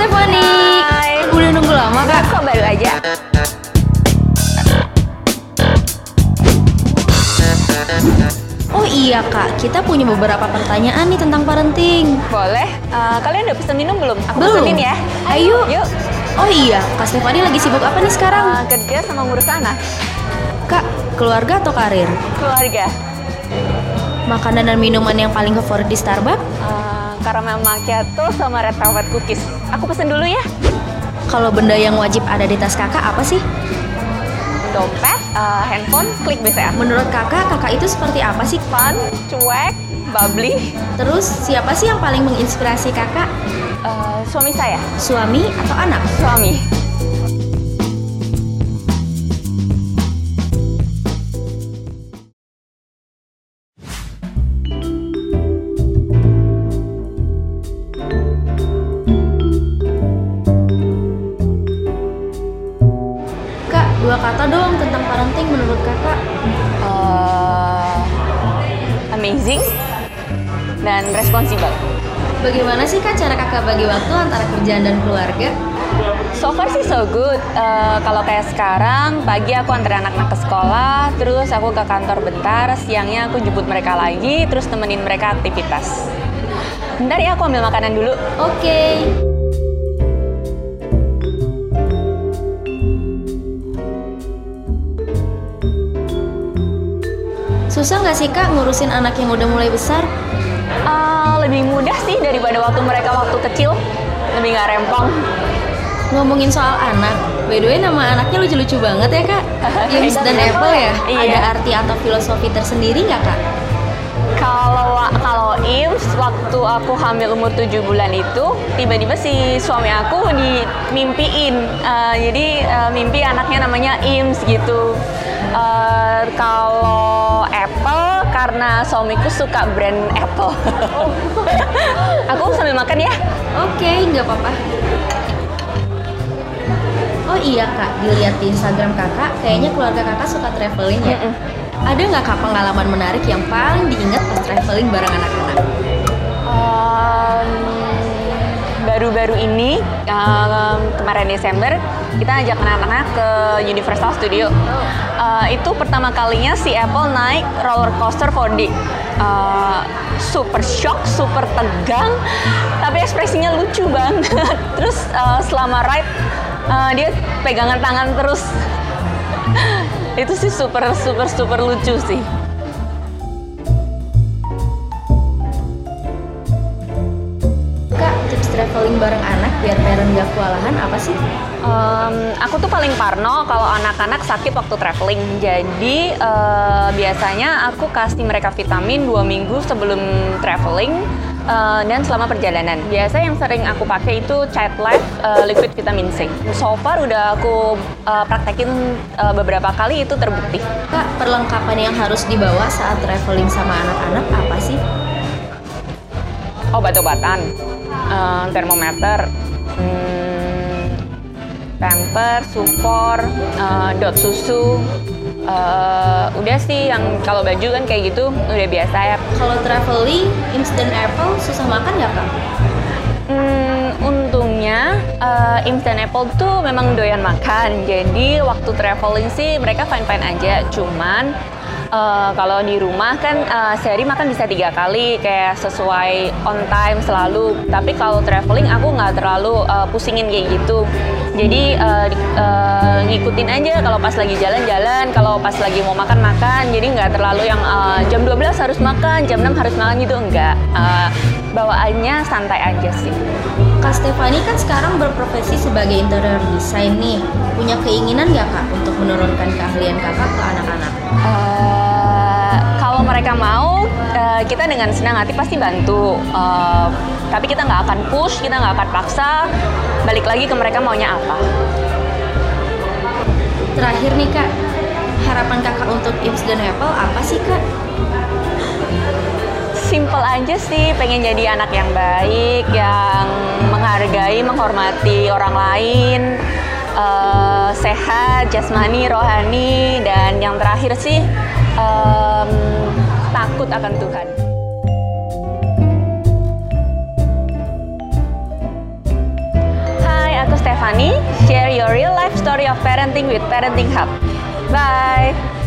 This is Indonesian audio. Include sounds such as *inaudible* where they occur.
Stefani. Hai. Udah nunggu lama kak? Kok baru aja? Oh iya kak, kita punya beberapa pertanyaan nih tentang parenting. Boleh. Eh, kalian udah pesen minum belum? Aku Belum. pesenin ya. Ayo. Yuk. Oh iya, Kak Stefani lagi sibuk apa nih sekarang? Eh, kerja sama ngurus anak. Kak, keluarga atau karir? Keluarga. Makanan dan minuman yang paling favorit di Starbucks? Eh, caramel macchiato sama red velvet cookies. Aku pesen dulu ya. Kalau benda yang wajib ada di tas kakak apa sih? Dompet, eh, handphone, klik BCA. Menurut kakak, kakak itu seperti apa sih? Fun, cuek, bubbly. Terus siapa sih yang paling menginspirasi kakak? Eh, suami saya. Suami atau anak? Suami. Dong tentang parenting menurut kakak. Eh, amazing dan responsible. Bagaimana sih kak cara kakak bagi waktu antara kerjaan dan keluarga? So far sih so good. Eh, kalau kayak sekarang, pagi aku antar anak-anak ke sekolah, terus aku ke kantor bentar, siangnya aku jemput mereka lagi, terus temenin mereka aktivitas. Bentar ya, aku ambil makanan dulu. Oke. Susah nggak sih kak ngurusin anak yang udah mulai besar? Eh, lebih mudah sih daripada waktu mereka waktu kecil. Lebih nggak rempong. Ngomongin soal anak, by the way nama anaknya lucu-lucu banget ya kak? *laughs* Yums dan Apple ya? Iya. Ada arti atau filosofi tersendiri nggak kak? Kalau kalau Ims waktu aku hamil umur 7 bulan itu tiba-tiba si suami aku dimimpiin. Eh, jadi eh, mimpi anaknya namanya Ims gitu. Eh, kalau Apple karena suamiku suka brand Apple. aku sambil makan ya. Oke, nggak apa-apa. Oh iya kak, dilihat di Instagram kakak, kayaknya keluarga kakak suka traveling ya? Mm-mm. Ada nggak kak pengalaman menarik yang paling diingat pas traveling bareng anak-anak? Em, baru-baru ini em, kemarin Desember kita ajak anak-anak ke Universal Studio. Eh, itu pertama kalinya si Apple naik roller coaster 4D. Eh, super shock, super tegang, tapi ekspresinya lucu banget. *laughs* Terus eh, selama ride eh, dia pegangan tangan terus. *laughs* itu sih super super super lucu sih. Kak, tips traveling bareng anak biar parent nggak kewalahan apa sih? Em, aku tuh paling parno kalau anak-anak sakit waktu traveling. Jadi eh, biasanya aku kasih mereka vitamin dua minggu sebelum traveling eh, dan selama perjalanan. Biasa yang sering aku pakai itu Child Life eh, Liquid Vitamin C. So far udah aku eh, praktekin eh, beberapa kali itu terbukti. Kak, perlengkapan yang harus dibawa saat traveling sama anak-anak apa sih? Obat-obatan, eh, termometer, hmm, pamper, supor, eh, dot susu. Eh, udah sih yang kalau baju kan kayak gitu udah biasa ya. Kalau traveling, instant apple susah makan nggak kak? Hmm, untungnya eh, Instant Apple tuh memang doyan makan. Jadi waktu traveling sih mereka fine-fine aja. Cuman eh, kalau di rumah kan eh, sehari makan bisa tiga kali kayak sesuai on time selalu. Tapi kalau traveling aku nggak terlalu eh, pusingin kayak gitu. Jadi di- eh, ngikutin aja kalau pas lagi jalan-jalan, kalau pas lagi mau makan makan. Jadi nggak terlalu yang eh, jam 12 harus makan, jam 6 harus makan gitu enggak. Eh, bawaannya santai aja sih. Kak Stefani kan sekarang berprofesi sebagai interior design nih. Punya keinginan nggak kak untuk menurunkan keahlian kakak ke anak-anak? Mau, eh, kita dengan senang hati pasti bantu. Eh, tapi kita nggak akan push, kita nggak akan paksa. Balik lagi ke mereka maunya apa. Terakhir nih kak, harapan kakak untuk Ims dan Apple apa sih kak? Simple aja sih, pengen jadi anak yang baik, yang menghargai, menghormati orang lain, eh, sehat, jasmani, rohani, dan yang terakhir sih em, takut akan Tuhan. Fani, share your real life story of parenting with Parenting Hub. Bye.